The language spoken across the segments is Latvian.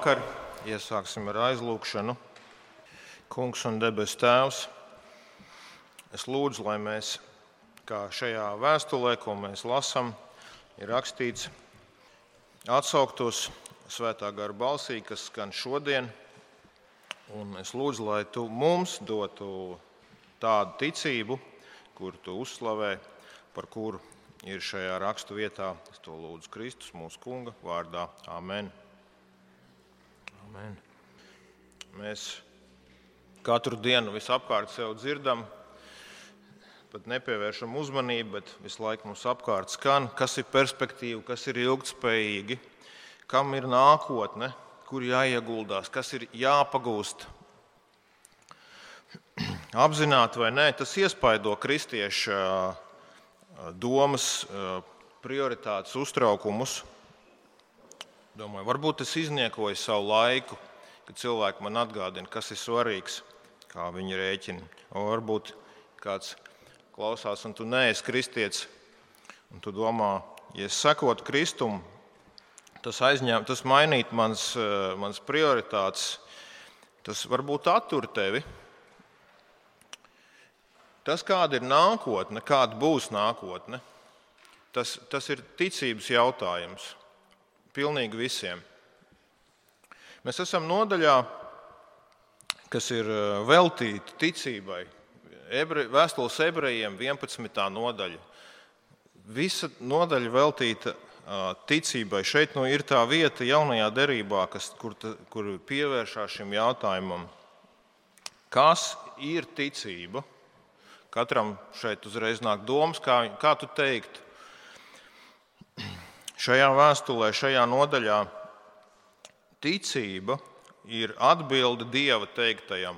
Vakar iesāksim ar aizlūgšanu. Kungs un debes Tēvs, es lūdzu, lai mēs, kā šajā vēstulē, ko mēs lasām, ir rakstīts, atsauktos svētā gara balsī, kas skan šodien. Un es lūdzu, lai tu mums dotu tādu ticību, kur tu uzslavē, par kuru ir šajā rakstu vietā. Es to lūdzu Kristus, mūsu Kunga vārdā. Amen. Amen. Mēs katru dienu visapkārt sev dzirdam, pat nepievēršam uzmanību, bet visu laiku mums apkārt skan, kas ir perspektīva, kas ir ilgspējīgi, kam ir nākotne, kur jāieguldās, kas ir jāpagūst. Apzināti vai nē, tas iespaido kristiešu domas, prioritātes, uztraukumus. Domāju, varbūt es izniekoju savu laiku, kad cilvēki man atgādina, kas ir svarīgs, kā viņi rēķina. Varbūt kāds klausās, un tu neesi kristietis, un tu domā, ja es sekotu Kristum, tas, aizņem, tas mainītu mans, mans prioritātes, tas varbūt attur tevi. Tas, kāda ir nākotne, kāda būs nākotne, tas, tas ir ticības jautājums pilnīgi visiem. Mēs esam nodaļā, kas ir eh, veltīta ticībai. Ebre, vēstules ebrejiem 11. nodaļa. Visa nodaļa veltīta ticībai. Šeit nu ir tā vieta jaunajā derībā, kas, kur, kur pievēršās šim jautājumam. Kas ir ticība? Katram šeit uzreiz nāk domas, kā, kā tu teiktu, Šajā vēstulē, šajā nodaļā ticība ir atbilde Dieva teiktajam.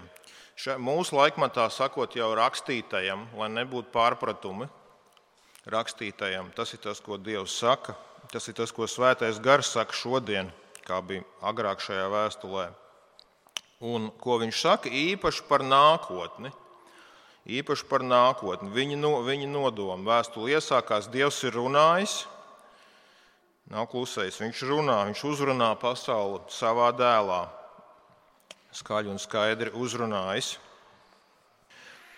Mūsu laikmatā sakot jau rakstītajam, lai nebūtu pārpratumi. Rakstītajam tas ir tas, ko Dievs saka. Tas ir tas, ko Svētais Gars saka šodien, kā bija agrāk šajā vēstulē. Un ko viņš saka īpaši par nākotni. Īpaši par nākotni. Viņa, no, viņa nodomu vēstule iesākās, Dievs ir runājis, Nav klusējis. Viņš runā, viņš uzrunā pasauli savā dēlā. Skaļi un skaidri uzrunājis.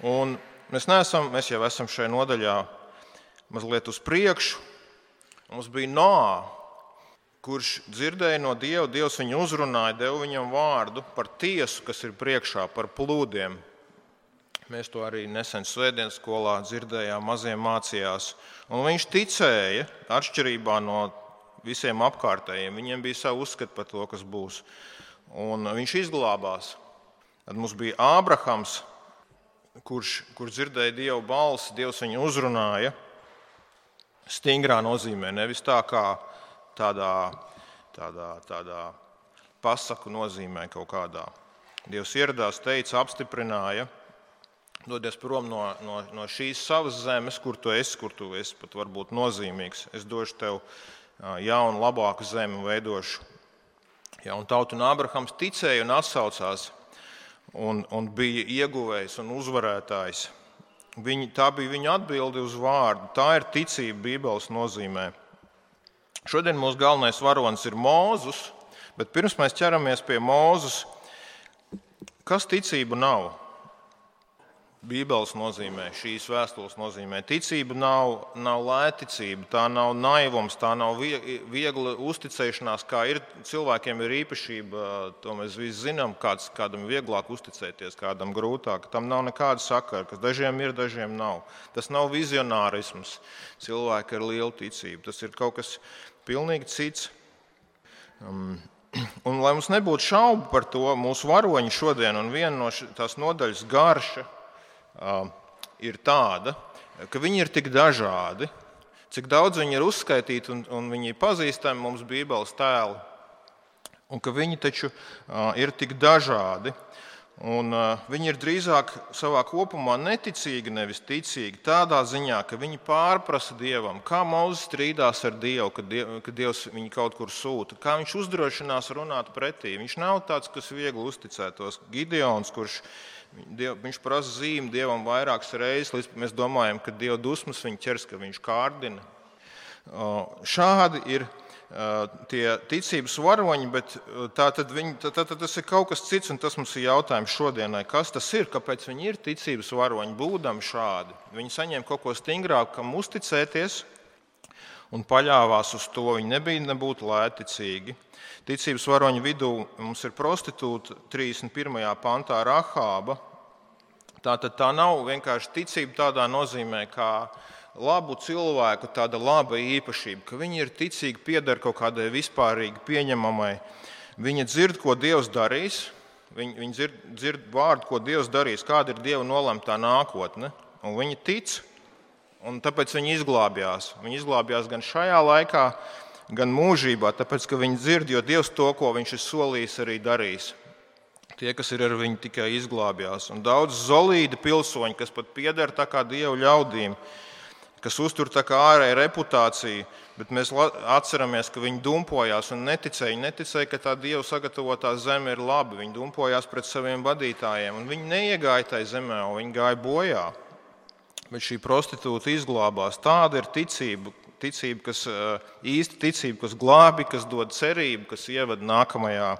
Un mēs, neesam, mēs jau esam šajā nodaļā mazliet uz priekšu. Mums bija Noā, kurš dzirdēja no Dieva, Dievs viņu uzrunāja, deva viņam vārdu par tiesu, kas ir priekšā, par plūdiem. Mēs to arī nesen svētdienas skolā dzirdējām, maziem mācījās. Un viņš ticēja, atšķirībā no visiem apkārtējiem. Viņiem bija savi uzskati par to, kas būs. Un viņš izglābās. Tad mums bija Ābrahams, kurš, kurš dzirdēja Dieva balsi, Dievs viņu uzrunāja. Stingrā nozīmē, nevis tā kā tādā, tādā, tādā pasaku nozīmē kaut kādā. Dievs ieradās, teica, apstiprināja, dodies prom no, no, no šīs savas zemes, kur tu esi, kur tu esi pat varbūt nozīmīgs. Es došu tev jaunu, labāku zemi veidošu. Jaunu tautu un Ābrahams ticēja un atsaucās un, un bija ieguvējs un uzvarētājs. Viņi, tā bija viņa atbilde uz vārdu. Tā ir ticība Bībeles nozīmē. Šodien mūsu galvenais varonis ir Mūzus, bet pirms mēs ķeramies pie Mūzus, kas ticība nav? Bībeles nozīmē, šīs vēstules nozīmē. Ticība nav, nav lēticība, tā nav naivums, tā nav viegla uzticēšanās, kā ir cilvēkiem ir īpašība. To mēs visi zinām, kāds, kādam ir vieglāk uzticēties, kādam grūtāk. Tam nav nekāda sakara, kas dažiem ir, dažiem nav. Tas nav vizionārisms, cilvēki ar lielu ticību. Tas ir kaut kas pilnīgi cits. Um, un, lai mums nebūtu šaubu par to, mūsu varoņi šodien un viena no tās nodaļas garša ir tāda, ka viņi ir tik dažādi, cik daudz viņi ir uzskaitīti un, un viņi ir pazīstami mums Bībeles tēli, un ka viņi taču ir tik dažādi. Un, uh, viņi ir drīzāk savā kopumā neticīgi, nevis ticīgi. Tādā ziņā, ka viņi pārprasa dievam, kā Mozus strīdās ar Dievu, kad, diev, kad Dievs viņu kaut kur sūta, kā viņš uzdrošinās runāt pretī. Viņš nav tāds, kas viegli uzticētos. Gideons, kurš Diev, viņš prasa zīmi dievam vairākas reizes, līdz mēs domājam, ka dieva dusmas viņa ķers, ka viņš kārdina. Šādi ir tie ticības varoņi, bet tā tad, viņi, tā, tā, tā tas ir kaut kas cits, un tas mums ir jautājums šodienai. Kas tas ir? Kāpēc viņi ir ticības varoņi, būdami šādi? Viņi saņēma kaut ko stingrāku, kam uzticēties, un paļāvās uz to. Viņi nebija nebūtu lēticīgi. Ticības varoņu vidū mums ir prostitūta 31. pantā Rahāba. Tā tad tā nav vienkārši ticība tādā nozīmē, kā labu cilvēku tāda laba īpašība, ka viņi ir ticīgi, pieder kaut kādai vispārīgi pieņemamai. Viņi dzird, ko Dievs darīs, viņi, viņi dzird, dzird vārdu, ko Dievs darīs, kāda ir Dieva nolemtā nākotne, un viņi tic, un tāpēc viņi izglābjās. Viņi izglābjās gan šajā laikā, gan mūžībā, tāpēc ka viņi dzird, jo Dievs to, ko viņš ir solījis, arī darīs. Tie, kas ir ar viņu, tikai izglābjās. Un daudz zolīdi pilsoņi, kas pat pieder tā kā dievu ļaudīm, kas uztur tā kā ārēju reputāciju, bet mēs atceramies, ka viņi dumpojās un neticēja. Viņi neticēja, ka tā Dieva sagatavotā zeme ir laba. Viņi dumpojās pret saviem vadītājiem, un viņi neiegāja tajā zemē, un viņi gāja bojā. Bet šī prostitūta izglābās. Tāda ir ticība, ticība kas īsta ticība, kas glābi, kas dod cerību, kas ievada nākamajā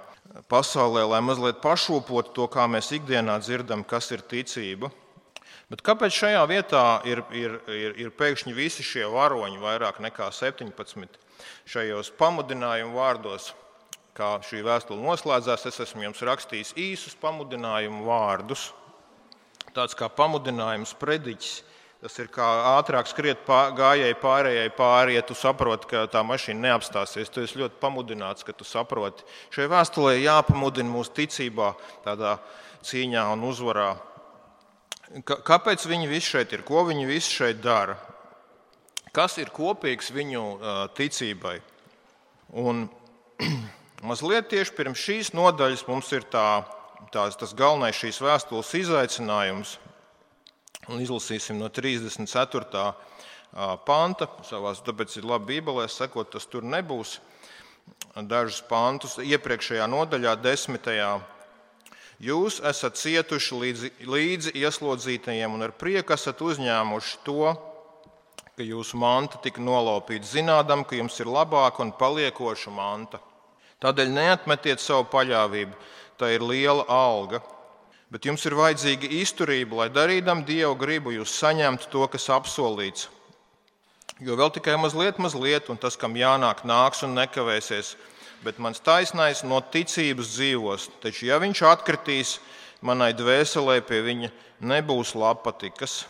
pasaulē, lai mazliet pašopotu to, kā mēs ikdienā dzirdam, kas ir ticība. Bet kāpēc šajā vietā ir, ir, ir, ir pēkšņi visi šie varoņi, vairāk nekā 17 šajos pamudinājumu vārdos? Kā šī vēstule noslēdzās, es esmu jums rakstījis īsus pamudinājumu vārdus. Tāds kā pamudinājums prediķis. Tas ir kā ātrāk skriet pār, gājēji pārējai pāri, ja tu saproti, ka tā mašīna neapstāsies. Tu esi ļoti pamudināts, ka tu saproti. Šai vēstulē jāpamudina mūsu ticībā, tādā cīņā un uzvarā Kāpēc viņi visi šeit ir? Ko viņi visi šeit dara? Kas ir kopīgs viņu ticībai? Un mazliet tieši pirms šīs nodaļas mums ir tā, tās, tas galvenais šīs vēstules izaicinājums. Un izlasīsim no 34. panta. Savās, tāpēc ir labi Bībelē sekot, tas tur nebūs. Dažus pantus iepriekšējā nodaļā, desmitajā Jūs esat cietuši līdzi, līdzi ieslodzītajiem un ar prieku esat uzņēmuši to, ka jūsu manta tika nolaupīta, zinādam, ka jums ir labāka un paliekoša manta. Tādēļ neatmetiet savu paļāvību, tā ir liela alga. Bet jums ir vajadzīga izturība, lai darīdam Dievu gribu, jūs saņemtu to, kas apsolīts. Jo vēl tikai mazliet, mazliet, un tas, kam jānāk, nāks un nekavēsies bet mans taisnais no ticības dzīvos. Taču, ja viņš atkritīs, manai dvēselē pie viņa nebūs lapatikas.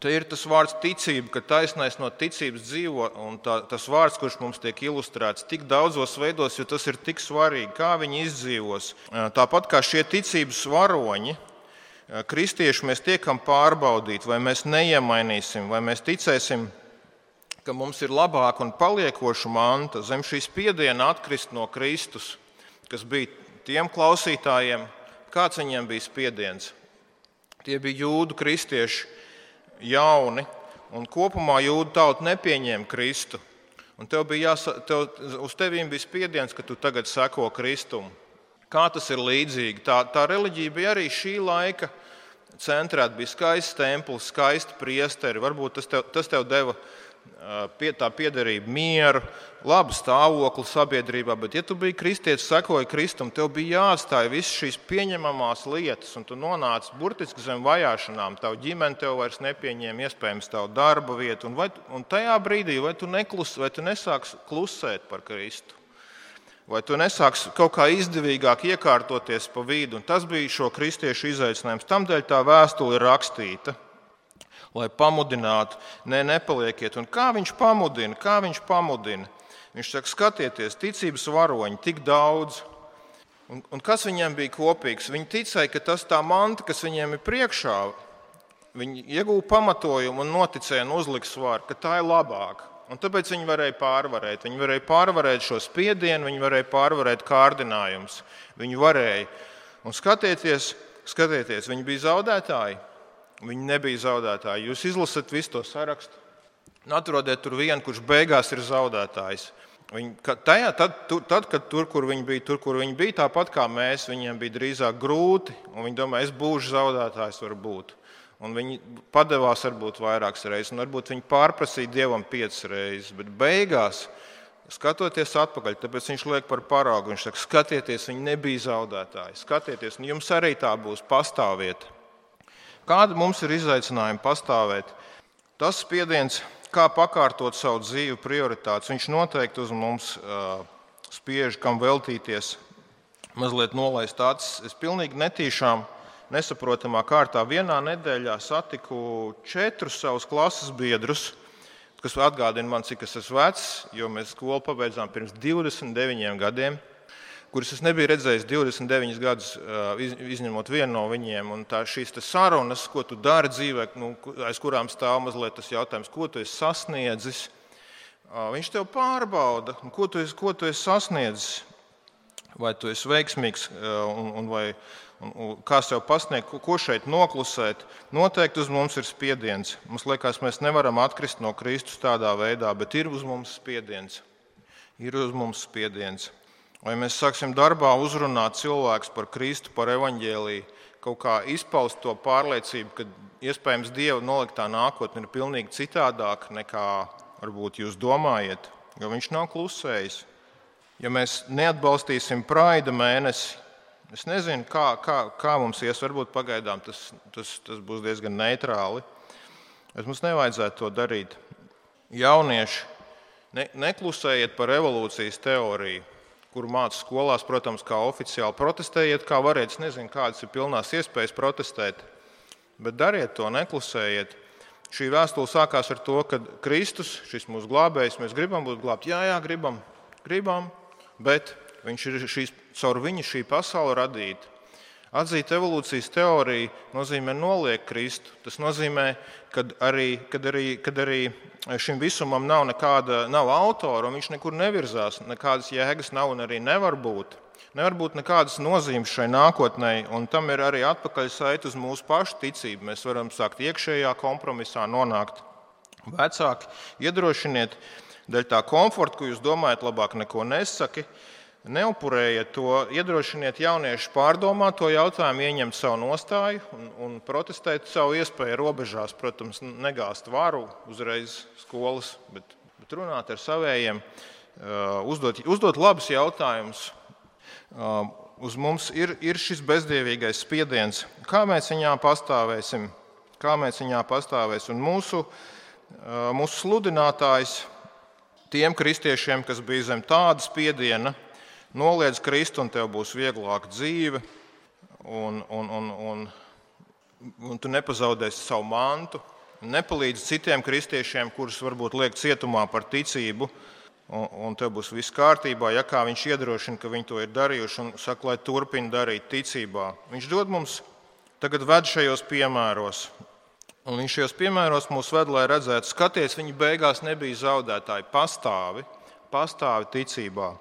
Te ir tas vārds ticība, ka taisnais no ticības dzīvo, un tā, tas vārds, kurš mums tiek ilustrēts tik daudzos veidos, jo tas ir tik svarīgi, kā viņi izdzīvos. Tāpat kā šie ticības varoņi, kristieši mēs tiekam pārbaudīti, vai mēs neiemainīsim, vai mēs ticēsim ka mums ir labāka un paliekoša manta zem šīs spiediena atkrist no Kristus, kas bija tiem klausītājiem, kāds viņiem bija spiediens. Tie bija jūdu kristieši, jauni, un kopumā jūdu tauta nepieņēma Kristu. Un tev bija jāsa, tev, uz tevīm bija spiediens, ka tu tagad seko Kristum. Kā tas ir līdzīgi? Tā, tā reliģija bija arī šī laika centrēta. Bija skaists templis, skaisti priesteri. Varbūt tas tev, tas tev deva pie tā piederība mieru, labu stāvokli sabiedrībā, bet, ja tu biji kristietis, sekoji Kristum, tev bija jāatstāj visas šīs pieņemamās lietas, un tu nonāci burtiski zem vajāšanām. Tavu ģimeni tev vairs nepieņēma, iespējams, tavu darba vietu, un, vai, un tajā brīdī vai tu, neklus, vai tu nesāksi klusēt par Kristu. Vai tu nesāksi kaut kā izdevīgāk iekārtoties pa vidu? Un tas bija šo kristiešu izaicinājums. Tādēļ tā vēstule ir rakstīta lai pamudinātu, ne, nepalieciet. Un kā viņš pamudina? Kā viņš pamudina? Viņš saka, skatieties, ticības varoņi tik daudz. Un, un kas viņiem bija kopīgs? Viņi ticēja, ka tas tā manta, kas viņiem ir priekšā, viņi iegūta pamatojumu un noticēja un uzlika svaru, ka tā ir labāka. Un tāpēc viņi varēja pārvarēt. Viņi varēja pārvarēt šo spiedienu, viņi varēja pārvarēt kārdinājumus. Viņi varēja. Un skatieties, skatieties, viņi bija zaudētāji. Viņi nebija zaudētāji. Jūs izlasat visu to sarakstu. Un atrodiet tur vienu, kurš beigās ir zaudētājs. Viņi, tajā, tad, tad, kad tur, kur viņi bija, tur, kur viņi bija, tāpat kā mēs, viņiem bija drīzāk grūti. Viņi domāja, es būšu zaudētājs, varbūt. Un viņi padevās varbūt vairākas reizes, un varbūt viņi pārprasīja dievam piecas reizes. Bet beigās skatoties atpakaļ, tāpēc viņš liek par paraugu. Viņš saka, skatieties, viņi nebija zaudētāji. Skatieties, un jums arī tā būs pastāviet. Kāda mums ir izaicinājuma pastāvēt? Tas spiediens, kā pakārtot savu dzīvi, prioritātes, viņš noteikti uz mums uh, spiež, kam veltīties, mazliet nolaist acis. Es pilnīgi netīšām, nesaprotamā kārtā vienā nedēļā satiku četrus savus klases biedrus kas atgādina man, cik es esmu vecs, jo mēs skolu pabeidzām pirms 29 gadiem, kurus es nebiju redzējis 29 gadus, izņemot vienu no viņiem. Un tā, šīs sarunas, ko tu dari dzīvē, nu, aiz kurām stāv mazliet tas jautājums, ko tu esi sasniedzis, viņš tev pārbauda, ko tu esi, ko tu esi sasniedzis. Vai tu esi veiksmīgs un, un vai, Un, kā sev pasniegt, ko šeit noklusēt, noteikti uz mums ir spiediens. Mums liekas, mēs nevaram atkrist no Kristus tādā veidā, bet ir uz mums spiediens. Ir uz mums spiediens. Vai mēs sāksim darbā uzrunāt cilvēkus par Kristu, par evaņģēlīju, kaut kā izpaust to pārliecību, ka iespējams Dieva noliktā nākotne ir pilnīgi citādāka nekā varbūt jūs domājat, jo Viņš nav klusējis. Ja mēs neatbalstīsim praida mēnesi, Es nezinu, kā, kā, kā mums ies. Varbūt pagaidām tas, tas, tas būs diezgan neitrāli. Bet mums nevajadzētu to darīt. Jaunieši, ne, neklusējiet par evolūcijas teoriju, kur mācās skolās, protams, kā oficiāli protestējiet, kā variet. Es nezinu, kādas ir pilnās iespējas protestēt, bet dariet to, neklusējiet. Šī vēstule sākās ar to, ka Kristus, šis mūsu glābējs, mēs gribam būt glābti. Jā, jā, gribam, gribam, bet Viņš ir šīs, caur viņu šī pasaule radīta. Atzīt evolūcijas teoriju nozīmē noliekt Kristu. Tas nozīmē, ka arī, kad arī, kad arī šim visumam nav nekāda nav autora, un viņš nekur nevirzās, nekādas jēgas nav un arī nevar būt. Nevar būt nekādas nozīmes šai nākotnē, un tam ir arī atpakaļsaite uz mūsu pašu ticību. Mēs varam sākt iekšējā kompromisā, nonākt vecāki. Iedrošiniet, dēļ tā komforta, ko jūs domājat, labāk neko nesaki. Neupurējiet to, iedrošiniet jauniešus pārdomāt to jautājumu, ieņemt savu nostāju un, un protestēt savu iespēju robežās. Protams, negāzt varu uzreiz skolas, bet, bet runāt ar saviem, uh, uzdot, uzdot labus jautājumus. Uh, uz mums ir, ir šis bezdievīgais spiediens, kā mēs viņā pastāvēsim, kā mēs viņā pastāvēsim. Un mūsu, uh, mūsu sludinātājs tiem kristiešiem, kas bija zem tāda spiediena, Noliedz Kristu, un tev būs vieglāka dzīve, un, un, un, un, un tu nepazaudēsi savu mantu. Nepalīdz citiem kristiešiem, kurus varbūt liek cietumā par ticību, un, un tev būs viss kārtībā. Ja kā viņš iedrošina, ka viņi to ir darījuši, un saka, lai turpina darīt ticībā. Viņš dod mums tagad ved šajos piemēros. Un viņš šajos piemēros mūs ved, lai redzētu, skaties, viņi beigās nebija zaudētāji. Pastāvi, pastāvi ticībā.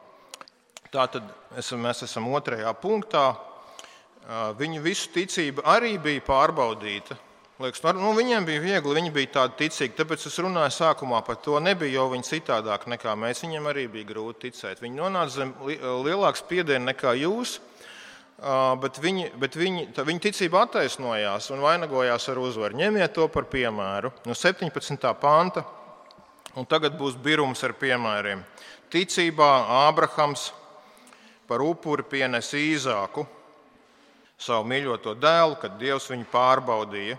Tātad esam, mēs esam otrajā punktā. Viņu visu ticība arī bija pārbaudīta. Liekas, nu, viņiem bija viegli, viņi bija tādi ticīgi. Tāpēc es runāju sākumā par to. Nebija jau viņi citādāk nekā mēs. Viņiem arī bija grūti ticēt. Viņi nonāca zem lielāka spiediena nekā jūs, bet, viņi, bet viņi, tā, viņa ticība attaisnojās un vainagojās ar uzvaru. Ņemiet to par piemēru. No 17. panta, un tagad būs birums ar piemēriem. Ticībā Ābrahams par upuri pienesa īzāku, savu mīļoto dēlu, kad Dievs viņu pārbaudīja.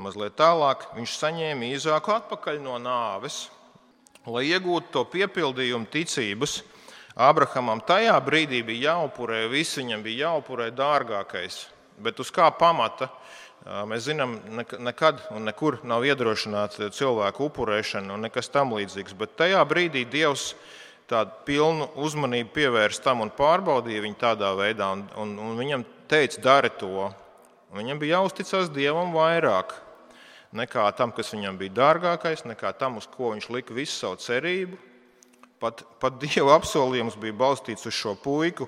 Mazliet tālāk viņš saņēma īzāku atpakaļ no nāves, lai iegūtu to piepildījumu ticības. Abrahamam tajā brīdī bija jāupurē viss, viņam bija jāupurē dārgākais. Bet uz kā pamata? Mēs zinām, nekad un nekur nav iedrošināts cilvēku upurēšana un nekas tam līdzīgs. Bet tajā brīdī Dievs tādu pilnu uzmanību pievērst tam un pārbaudīja viņu tādā veidā. Un, un, un viņam teica, dari to. Un viņam bija jāuzticas Dievam vairāk nekā tam, kas viņam bija dārgākais, nekā tam, uz ko viņš lika visu savu cerību. Pat, pat Dieva apsolījums bija balstīts uz šo puiku,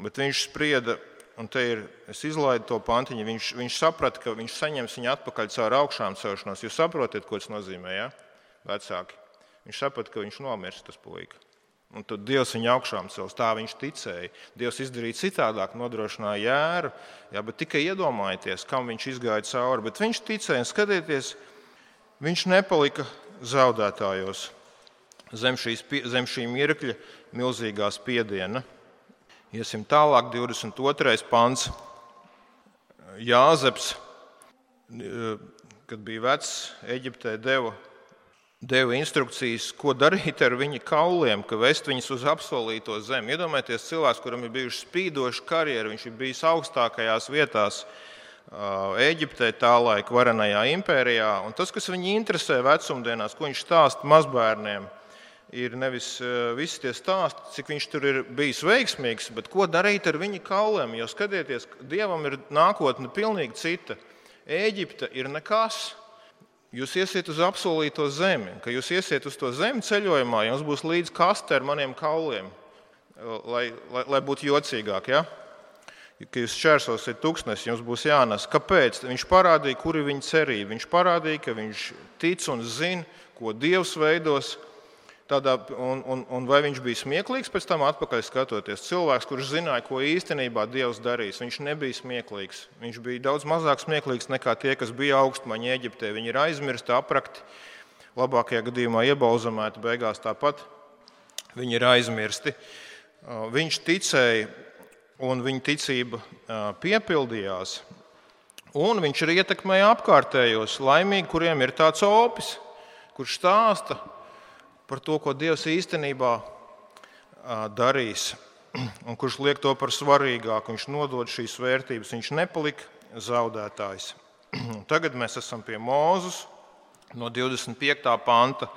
bet viņš sprieda, un te ir, es izlaidu to pantiņu, viņš, viņš saprata, ka viņš saņems viņu atpakaļ caur augšām celšanos. Jūs saprotat, ko tas nozīmē, ja? vecāki? Viņš saprata, ka viņš nomirs tas puika. Un tad Dievs viņu augšām cels. Tā viņš ticēja. Dievs izdarīja citādāk, nodrošināja jēru. Jā, bet tikai iedomājieties, kam viņš izgāja cauri. Bet viņš ticēja, un skatieties, viņš nepalika zaudētājos. zem, šīs, zem šī mirkļa milzīgā spiediena. Iesim tālāk, 22. pants. Jāzeps, kad bija vecs, Eģiptē deva, deva instrukcijas, ko darīt ar viņa kauliem, ka vest viņus uz apsolīto zemi. Iedomājieties, cilvēks, kuram ir bijuši spīdoši karjeri, viņš ir bijis augstākajās vietās Eģiptē, tā laika varenajā impērijā. Un tas, kas viņu interesē vecumdienās, ko viņš stāsta mazbērniem, ir nevis visi tie stāsti, cik viņš tur ir bijis veiksmīgs, bet ko darīt ar viņa kauliem. Jo skatieties, Dievam ir nākotne pilnīgi cita. Ēģipte ir nekas. Jūs iesiet uz apsolīto zemi, kad jūs iesiet uz to zemi ceļojumā, jums būs līdzi kaste ar maniem kauliem, lai, lai, lai būtu jocīgāk. Ja? Kad jūs šķērsosiet tūkstnesi, jums būs jānes. Kāpēc? Viņš parādīja, kur ir viņa cerība. Viņš parādīja, ka viņš tic un zina, ko Dievs veidos. Tādā, un, un, un vai viņš bija smieklīgs pēc tam, atpakaļ skatoties? Cilvēks, kurš zināja, ko īstenībā Dievs darīs, viņš nebija smieklīgs. Viņš bija daudz mazāk smieklīgs nekā tie, kas bija augstmaņi Eģiptē. Viņi ir aizmirsti, aprakti, labākajā gadījumā iebalzamēti, beigās tāpat viņi ir aizmirsti. Viņš ticēja un viņa ticība piepildījās. Un viņš arī ietekmēja apkārtējos, laimīgi, kuriem ir tāds opis, kurš stāsta par to, ko Dievs īstenībā darīs, un kurš liek to par svarīgāku. Viņš nodod šīs vērtības, viņš nepalika zaudētājs. Tagad mēs esam pie Mūzes no 25. panta.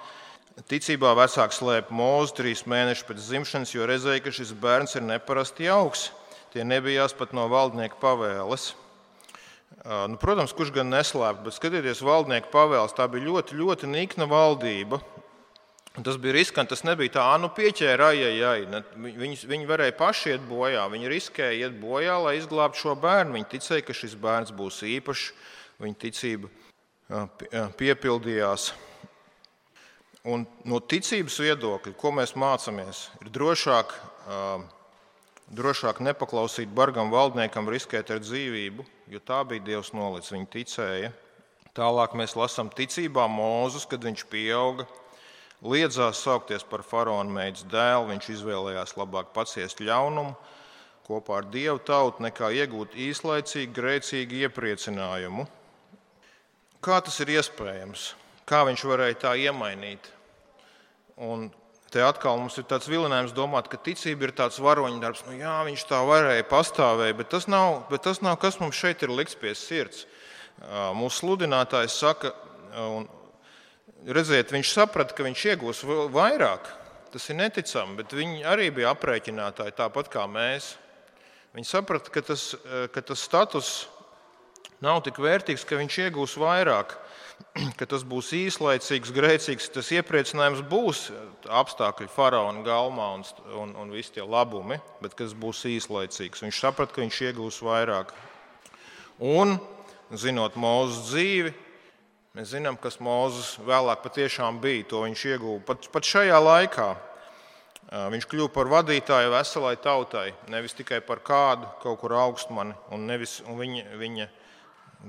Ticībā vecāks slēpa mūzu trīs mēnešus pēc dzimšanas, jo redzēja, ka šis bērns ir neparasti jauks. Tie nebijās pat no valdnieka pavēles. Nu, protams, kurš gan neslēpj, bet skatieties, valdnieka pavēles. Tā bija ļoti, ļoti nikna valdība. Tas bija riskanti. Tas nebija tā, nu, pieķēra, ai, ai, ai. Viņi, viņi varēja paši iet bojā. Viņi riskēja iet bojā, lai izglābtu šo bērnu. Viņi ticēja, ka šis bērns būs īpašs. Viņa ticība piepildījās. Un no ticības viedokļa, ko mēs mācāmies, ir drošāk drošāk nepaklausīt bargam valdniekam, riskēt ar dzīvību, jo tā bija Dievs nolicis. Viņi ticēja. Tālāk mēs lasām ticībā Mūzus, kad viņš pieauga, liedzās saukties par faraona meitas dēlu. Viņš izvēlējās labāk paciest ļaunumu kopā ar dievu tautu, nekā iegūt īslaicīgu, grēcīgu iepriecinājumu. Kā tas ir iespējams? Kā viņš varēja tā iemainīt? Un Te atkal mums ir tāds vilinājums domāt, ka ticība ir tāds varoņdarbs. Nu, jā, viņš tā varēja pastāvēt, bet tas, nav, bet tas nav kas mums šeit ir likts pie sirds. Mūsu sludinātājs saka, un redziet, viņš saprata, ka viņš iegūs vairāk. Tas ir neticami, bet viņi arī bija aprēķinātāji, tāpat kā mēs. Viņi saprata, ka tas, ka tas status nav tik vērtīgs, ka viņš iegūs vairāk. ka tas būs īslaicīgs, grēcīgs, tas iepriecinājums būs apstākļi faraona galmā un, un, un visi tie labumi, bet tas būs īslaicīgs. Viņš saprata, ka viņš iegūs vairāk. Un, zinot mūsu dzīvi, mēs zinām, kas Mozus vēlāk patiešām bija. To viņš ieguva pat, pat šajā laikā. Viņš kļuva par vadītāju veselai tautai, nevis tikai par kādu kaut kur augstmani, un, nevis, un viņa, viņa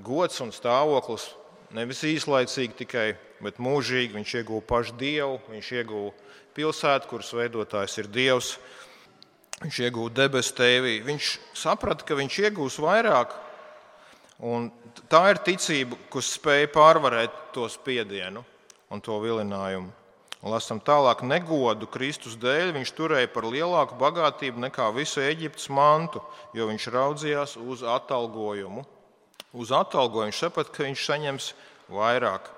gods un stāvoklis nevis īslaicīgi tikai, bet mūžīgi. Viņš ieguva pašu dievu, viņš ieguva pilsētu, kuras veidotājs ir dievs. Viņš ieguva debesu tēvī. Viņš saprata, ka viņš iegūs vairāk. Un tā ir ticība, kas spēja pārvarēt to spiedienu un to vilinājumu. Lasām tālāk, negodu Kristus dēļ viņš turēja par lielāku bagātību nekā visu Eģiptes mantu, jo viņš raudzījās uz atalgojumu uz atalgojumu. Viņš saprata, ka viņš saņems vairāk.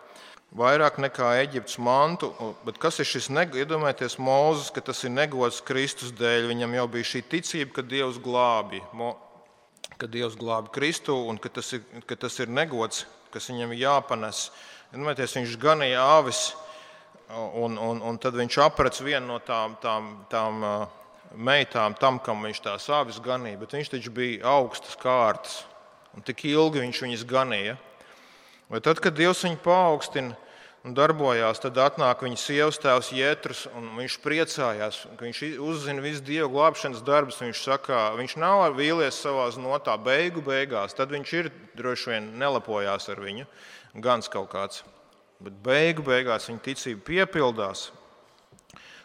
Vairāk nekā Eģiptes mantu, bet kas ir šis negods? Iedomājieties, Mozus, ka tas ir negods Kristus dēļ. Viņam jau bija šī ticība, ka Dievs glābi, ka Dievs glābi Kristu un ka tas ir, ka tas ir negods, kas viņam ir jāpanes. Iedomājieties, viņš ganīja āvis, un, un, un tad viņš aprec vienu no tām, tām, tām meitām, tam, kam viņš tās āvis ganīja, bet viņš taču bija augstas kārtas un tik ilgi viņš viņus ganīja. Vai tad, kad Dievs viņu paaugstina un darbojās, tad atnāk viņa sievas tēvs Jētrus, un viņš priecājās, ka viņš uzzina visu Dieva glābšanas darbus. Viņš saka, viņš nav vīlies savā notā beigu beigās, tad viņš ir droši vien nelapojās ar viņu, gans kaut kāds. Bet beigu beigās viņa ticība piepildās.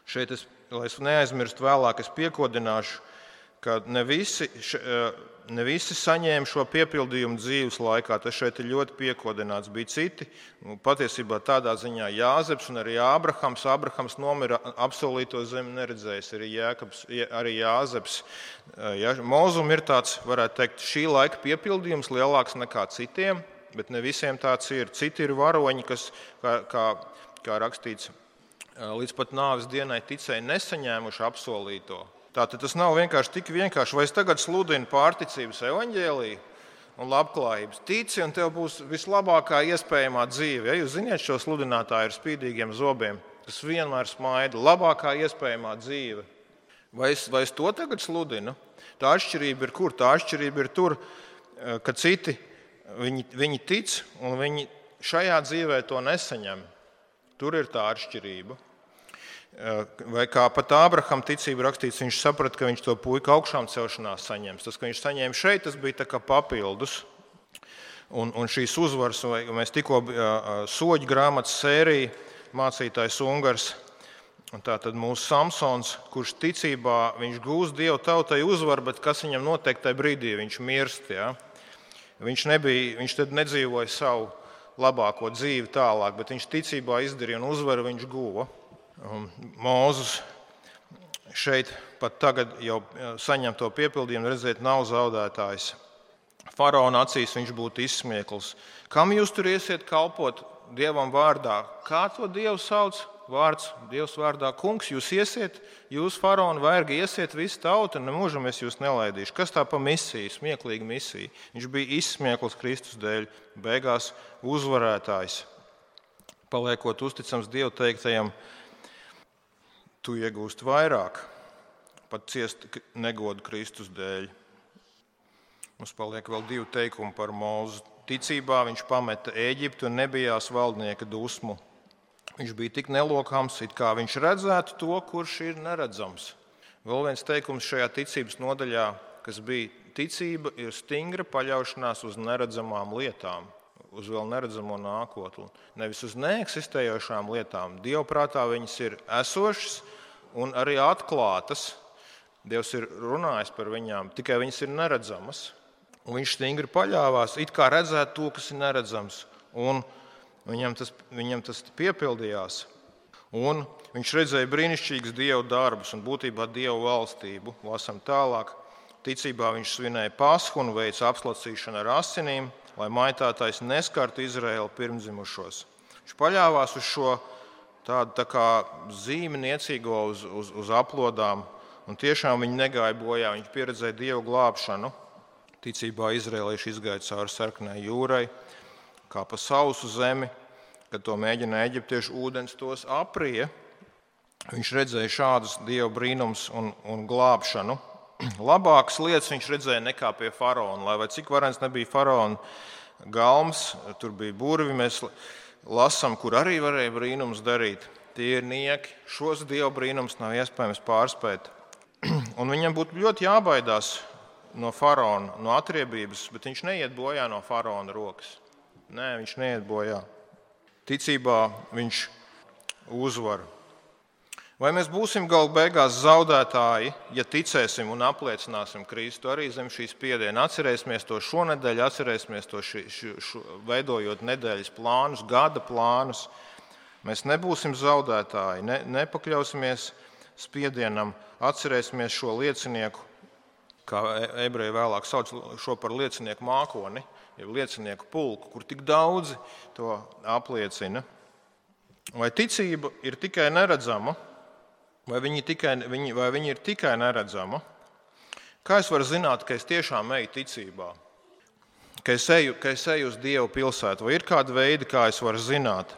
Šeit, es, lai es neaizmirstu vēlāk, es piekodināšu, ka ne visi, ne visi saņēma šo piepildījumu dzīves laikā. Tas šeit ir ļoti piekodināts. Bija citi, nu, patiesībā tādā ziņā Jāzeps un arī Ābrahams. Ābrahams nomira apsolīto zemi neredzējis, arī, Jēkabs, arī Jāzeps. Ja, Mozum ir tāds, varētu teikt, šī laika piepildījums lielāks nekā citiem, bet ne visiem tāds ir. Citi ir varoņi, kas, kā, kā, kā rakstīts, līdz pat nāves dienai ticēja nesaņēmuši apsolīto. Tātad tas nav vienkārši tik vienkārši, vai es tagad sludinu pārticības evaņģēlīju un labklājības. Tici, un tev būs vislabākā iespējamā dzīve. Ja jūs zināt, šo sludinātāju ar spīdīgiem zobiem, tas vienmēr smaida. Labākā iespējamā dzīve. Vai es, vai es to tagad sludinu? Tā atšķirība ir kur? Tā atšķirība ir tur, ka citi viņi, viņi tic un viņi šajā dzīvē to nesaņem. Tur ir tā atšķirība. Vai kā pat Ābraham ticība rakstīts, viņš saprata, ka viņš to puiku augšām celšanās saņems. Tas, ka viņš saņēma šeit, tas bija papildus. Un, un šīs uzvaras, vai mēs tikko soļu grāmatas sēriju mācītājs Ungars, un tā tad mūsu Samsons, kurš ticībā viņš gūs Dievu tautai uzvaru, bet kas viņam notiek tajā brīdī, viņš mirst. Ja? Viņš, nebija, viņš tad nedzīvoja savu labāko dzīvi tālāk, bet viņš ticībā izdarīja un uzvaru viņš guva. Mūzus šeit pat tagad jau saņem to piepildījumu, redzēt, nav zaudētājs. Faraona acīs viņš būtu izsmiekls. Kam jūs tur iesiet kalpot dievam vārdā? Kā to dievu sauc? Vārds Dievs vārdā, kungs, jūs iesiet, jūs faraona vergi iesiet visu tautu, nemūžam es jūs nelaidīšu. Kas tā pa misiju, smieklīga misija? Viņš bija izsmiekls Kristus dēļ, beigās uzvarētājs. Paliekot uzticams Dievu teiktajam, tu iegūsti vairāk, pat ciest negodu Kristus dēļ. Mums paliek vēl divi teikumi par mūzu. Ticībā viņš pameta Eģiptu un nebijās valdnieka dusmu. Viņš bija tik nelokams, it kā viņš redzētu to, kurš ir neredzams. Vēl viens teikums šajā ticības nodaļā, kas bija ticība, ir stingra paļaušanās uz neredzamām lietām uz vēl neredzamo nākotni. Nevis uz neeksistējošām lietām. Dievprātā viņas ir esošas un arī atklātas. Dievs ir runājis par viņām, tikai viņas ir neredzamas. Un viņš stingri paļāvās, it kā redzētu to, kas ir neredzams. Un viņam tas, viņam tas piepildījās. Un viņš redzēja brīnišķīgus dievu darbus un būtībā dievu valstību. Lasām tālāk. Ticībā viņš svinēja pasku un veica apslacīšanu ar asinīm lai maitātais neskartu Izraēlu pirmdzimušos. Viņš paļāvās uz šo tādu tā kā zīmi niecīgo uz, uz, uz aplodām, un tiešām viņi negāja bojā. Viņi pieredzēja dievu glābšanu. Ticībā izrēlieši izgāja cauri sarkanai jūrai, kā pa sausu zemi, kad to mēģināja eģiptiešu ūdens tos aprija. Viņš redzēja šādus dievu brīnumus un, un glābšanu labākas lietas viņš redzēja nekā pie faraona. Lai arī cik varens nebija faraona galms, tur bija burvi, mēs lasām, kur arī varēja brīnums darīt. Tie ir nieki. Šos dievu brīnumus nav iespējams pārspēt. Un viņam būtu ļoti jābaidās no faraona, no atriebības, bet viņš neiet bojā no faraona rokas. Nē, viņš neiet bojā. Ticībā viņš uzvar. Vai mēs būsim galu beigās zaudētāji, ja ticēsim un apliecināsim Kristu arī zem šīs spiediena? Atcerēsimies to šonadēļ, atcerēsimies to ši, ši, ši, veidojot nedēļas plānus, gada plānus. Mēs nebūsim zaudētāji, ne, nepakļausimies spiedienam, atcerēsimies šo liecinieku, kā e, ebreji vēlāk sauc šo par liecinieku mākoni, jeb liecinieku pulku, kur tik daudzi to apliecina. Vai ticība ir tikai neredzama? Vai viņi, tikai, viņi, vai viņi ir tikai neredzama? Kā es varu zināt, ka es tiešām eju ticībā? Ka es eju, ka es eju uz Dievu pilsētu, vai ir kāda veida, kā es varu zināt?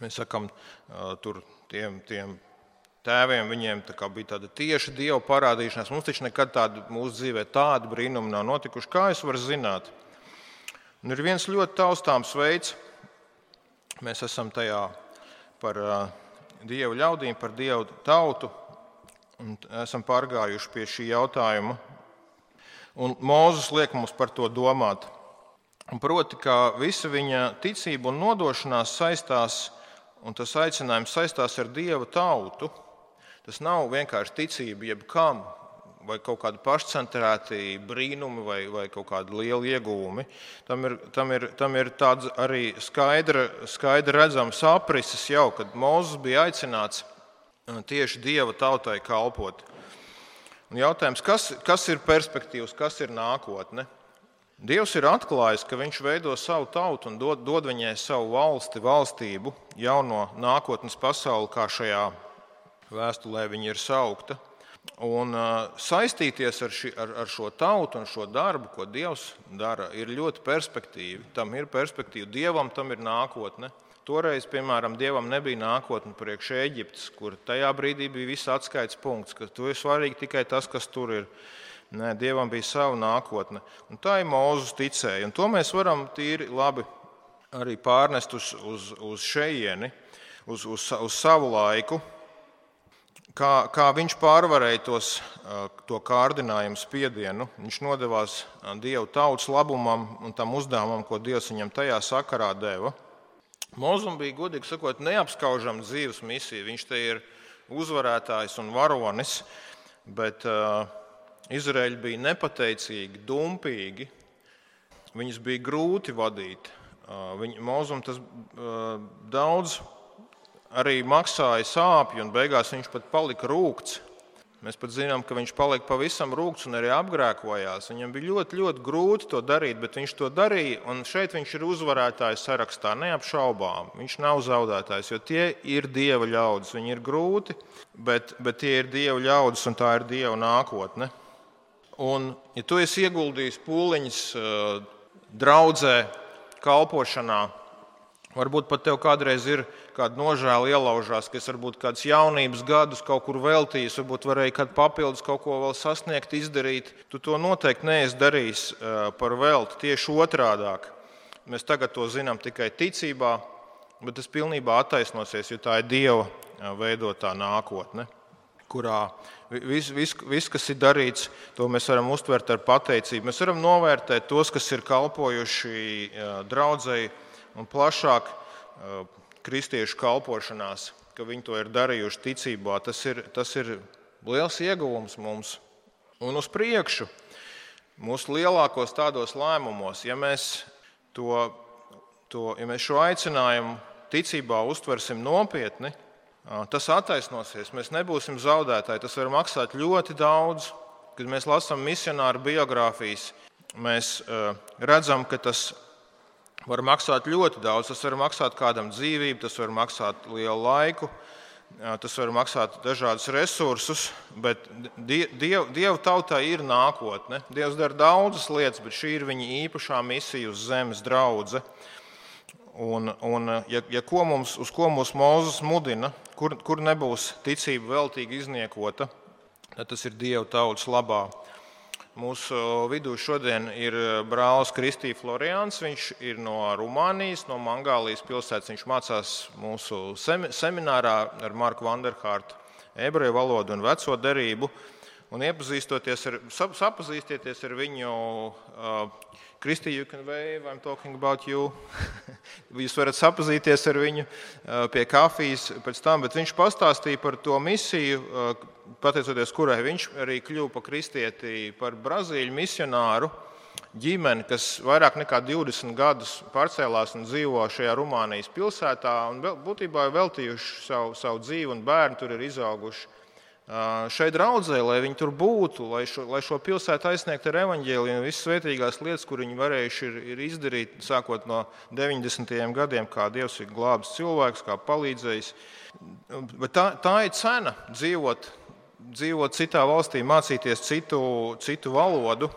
Mēs sakām, tur tiem, tiem tēviem, viņiem tā bija tāda tieša Dieva parādīšanās. Mums taču nekad tāda mūsu dzīvē tāda brīnuma nav notikuši. Kā es varu zināt? Un ir viens ļoti taustāms veids, mēs esam tajā par dievu ļaudīm, par dievu tautu. Un esam pārgājuši pie šī jautājuma. Un Mūzes liek mums par to domāt. Un proti, ka visa viņa ticība un nodošanās saistās, un tas aicinājums saistās ar dievu tautu. Tas nav vienkārši ticība jebkam, vai kaut kādi pašcentrēti brīnumi, vai, vai kaut kādi lieli ieguvumi. Tam ir, tam ir, tam ir tāds arī skaidra, skaidra redzams aprises jau, kad Mozus bija aicināts tieši Dieva tautai kalpot. Un jautājums, kas, kas ir perspektīvas, kas ir nākotne? Dievs ir atklājis, ka Viņš veido savu tautu un dod, dod viņai savu valsti, valstību, jauno nākotnes pasauli, kā šajā vēstulē viņa ir saukta. Un saistīties ar, ši, ar, ar šo tautu un šo darbu, ko Dievs dara, ir ļoti perspektīvi. Tam ir perspektīva. Dievam tam ir nākotne. Toreiz, piemēram, Dievam nebija nākotne priekš Eģiptes, kur tajā brīdī bija viss atskaites punkts, ka tur ir svarīgi tikai tas, kas tur ir. Nē, Dievam bija sava nākotne. Un tā ir Mozus ticēja. Un to mēs varam tīri labi arī pārnest uz, uz, uz šejieni, uz, uz, uz savu laiku kā, kā viņš pārvarēja tos, to kārdinājumu spiedienu. Viņš nodevās Dieva tautas labumam un tam uzdevumam, ko Dievs viņam tajā sakarā deva. Mozum bija, godīgi sakot, neapskaužama dzīves misija. Viņš te ir uzvarētājs un varonis, bet uh, Izraēļi bija nepateicīgi, dumpīgi. Viņus bija grūti vadīt. Uh, Mozum tas uh, daudz arī maksāja sāpju, un beigās viņš pat palika rūkts. Mēs pat zinām, ka viņš palika pavisam rūkts un arī apgrēkojās. Viņam bija ļoti, ļoti grūti to darīt, bet viņš to darīja. Un šeit viņš ir uzvarētājs sarakstā, neapšaubām. Viņš nav zaudētājs, jo tie ir dieva ļaudis. Viņi ir grūti, bet, bet tie ir dieva ļaudis un tā ir dieva nākotne. Un, ja tu esi ieguldījis pūliņus draudzē, kalpošanā, Varbūt pat tev kādreiz ir kāda nožēla ielaužās, ka es varbūt kādus jaunības gadus kaut kur veltījis, varbūt varēju kādu papildus kaut ko vēl sasniegt, izdarīt. Tu to noteikti neesi darījis par velti. Tieši otrādi. Mēs tagad to zinām tikai ticībā, bet tas pilnībā attaisnosies, jo tā ir Dieva veidotā nākotne, kurā viss, vis, vis, kas ir darīts, to mēs varam uztvert ar pateicību. Mēs varam novērtēt tos, kas ir kalpojuši draudzēji un plašāk kristiešu kalpošanās, ka viņi to ir darījuši ticībā. Tas ir, tas ir liels ieguvums mums. Un uz priekšu, mūsu lielākos tādos lēmumos, ja mēs, to, to, ja mēs šo aicinājumu ticībā uztversim nopietni, tas attaisnosies. Mēs nebūsim zaudētāji. Tas var maksāt ļoti daudz. Kad mēs lasām misionāru biogrāfijas, mēs redzam, ka tas var maksāt ļoti daudz. Tas var maksāt kādam dzīvību, tas var maksāt lielu laiku, tas var maksāt dažādus resursus, bet Dieva diev tautai ir nākotne. Dievs dara daudzas lietas, bet šī ir viņa īpašā misija uz zemes draudzē. Un, un ja, ja ko mums, uz ko mūsu mūzis mudina, kur, kur nebūs ticība veltīgi izniekota, tad tas ir Dieva tautas labā. Mūsu vidū šodien ir eh, brālis Kristīs Florians. Viņš ir no Rumānijas, no Mangālijas pilsētas. Viņš mācās mūsu seminārā ar Marku Vanderhārtu ebreju valodu un veco derību. Un iepazīstoties ar, sapazīstieties ar viņu, uh, Kristi, you can wave, I'm talking about you. Jūs varat sapazīties ar viņu uh, pie kafijas pēc tam, bet viņš pastāstīja par to misiju, uh, pateicoties kurai viņš arī kļuva par kristieti, par Brazīļu misionāru ģimeni, kas vairāk nekā 20 gadus pārcēlās un dzīvo šajā Rumānijas pilsētā un būtībā ir veltījuši savu, savu dzīvi, un bērni tur ir izauguši. Šai draudzē, lai viņi tur būtu, lai šo, lai šo pilsētu aizsniegtu ar evaņģēliju un visas svētīgās lietas, kur viņi varējuši ir, ir izdarīt, sākot no 90. gadiem, kā Dievs ir glābis cilvēks, kā palīdzējis. Bet tā, tā ir cena dzīvot dzīvot citā valstī, mācīties citu, citu valodu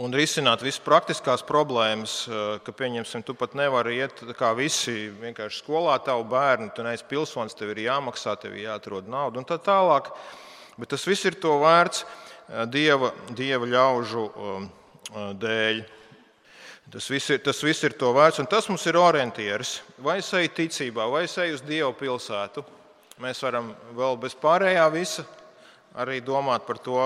un risināt visas praktiskās problēmas, eh, ka, pieņemsim, tu pat nevari iet kā visi vienkārši skolā, tavu bērnu, tu neesi pilsonis, tev ir jāmaksā, tev ir jāatrod naudu un tā tālāk. Bet tas viss ir to vērts eh, dieva, dieva ļaužu eh, dēļ. Tas viss, ir, tas viss ir to vērts, un tas mums ir orientieris. Vai es eju ticībā, vai es eju uz Dieva pilsētu. Mēs varam vēl bez pārējā visa arī domāt par to,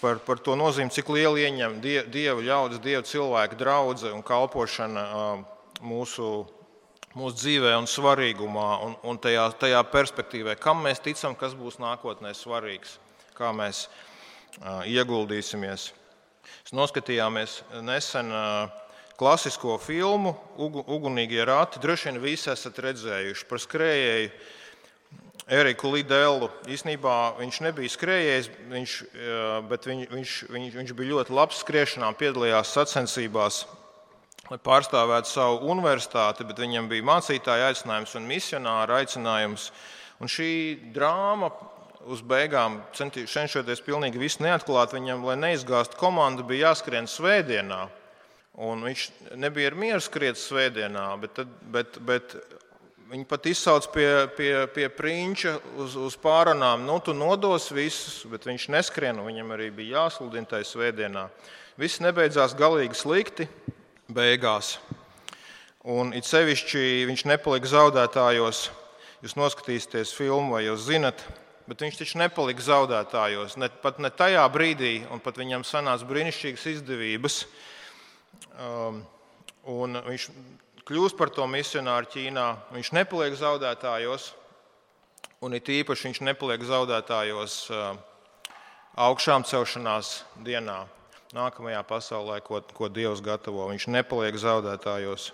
par, par to nozīmi, cik lielu ieņem dieva ļaudis, dieva cilvēku draudzene un kalpošana mūsu mūsu dzīvē un svarīgumā, un, un tajā, tajā perspektīvā, kam mēs ticam, kas būs nākotnē svarīgs, kā mēs ieguldīsimies. Mēs noskatījāmies nesen klasisko filmu Ugunīgie rati. Droši vien visi esat redzējuši par skrējēju. Eriku Lidelu īstenībā viņš nebija skrējējis, viņš, bet viņ, viņš, viņš, viņš bija ļoti labs skriešanā, piedalījās sacensībās lai pārstāvētu savu universitāti, bet viņam bija mācītāja aicinājums un misionāra aicinājums. Un šī drāma uz beigām, cenšoties pilnīgi visu neatklāt, viņam, lai neizgāztu komandu, bija jāskrien svētdienā. Un viņš nebija mieru skriet svētdienā, bet, tad, bet, bet viņi pat izsauc pie, pie, pie prinča uz, uz pārunām. Nu, tu nodos visus, bet viņš neskrien, viņam arī bija jāsludina tajā svētdienā. Viss nebeidzās galīgi slikti beigās. Un it sevišķi viņš nepalika zaudētājos. Jūs noskatīsieties filmu, vai jūs zinat, bet viņš taču nepalika zaudētājos. Ne, pat ne tajā brīdī, un pat viņam sanāca brīnišķīgas izdevības. Um, viņš kļūst par to misionāru Ķīnā. Viņš nepaliek zaudētājos, un it īpaši viņš nepaliek zaudētājos augšām celšanās dienā nākamajā pasaulē, ko, ko Dievs gatavo. Viņš nepaliek zaudētājos.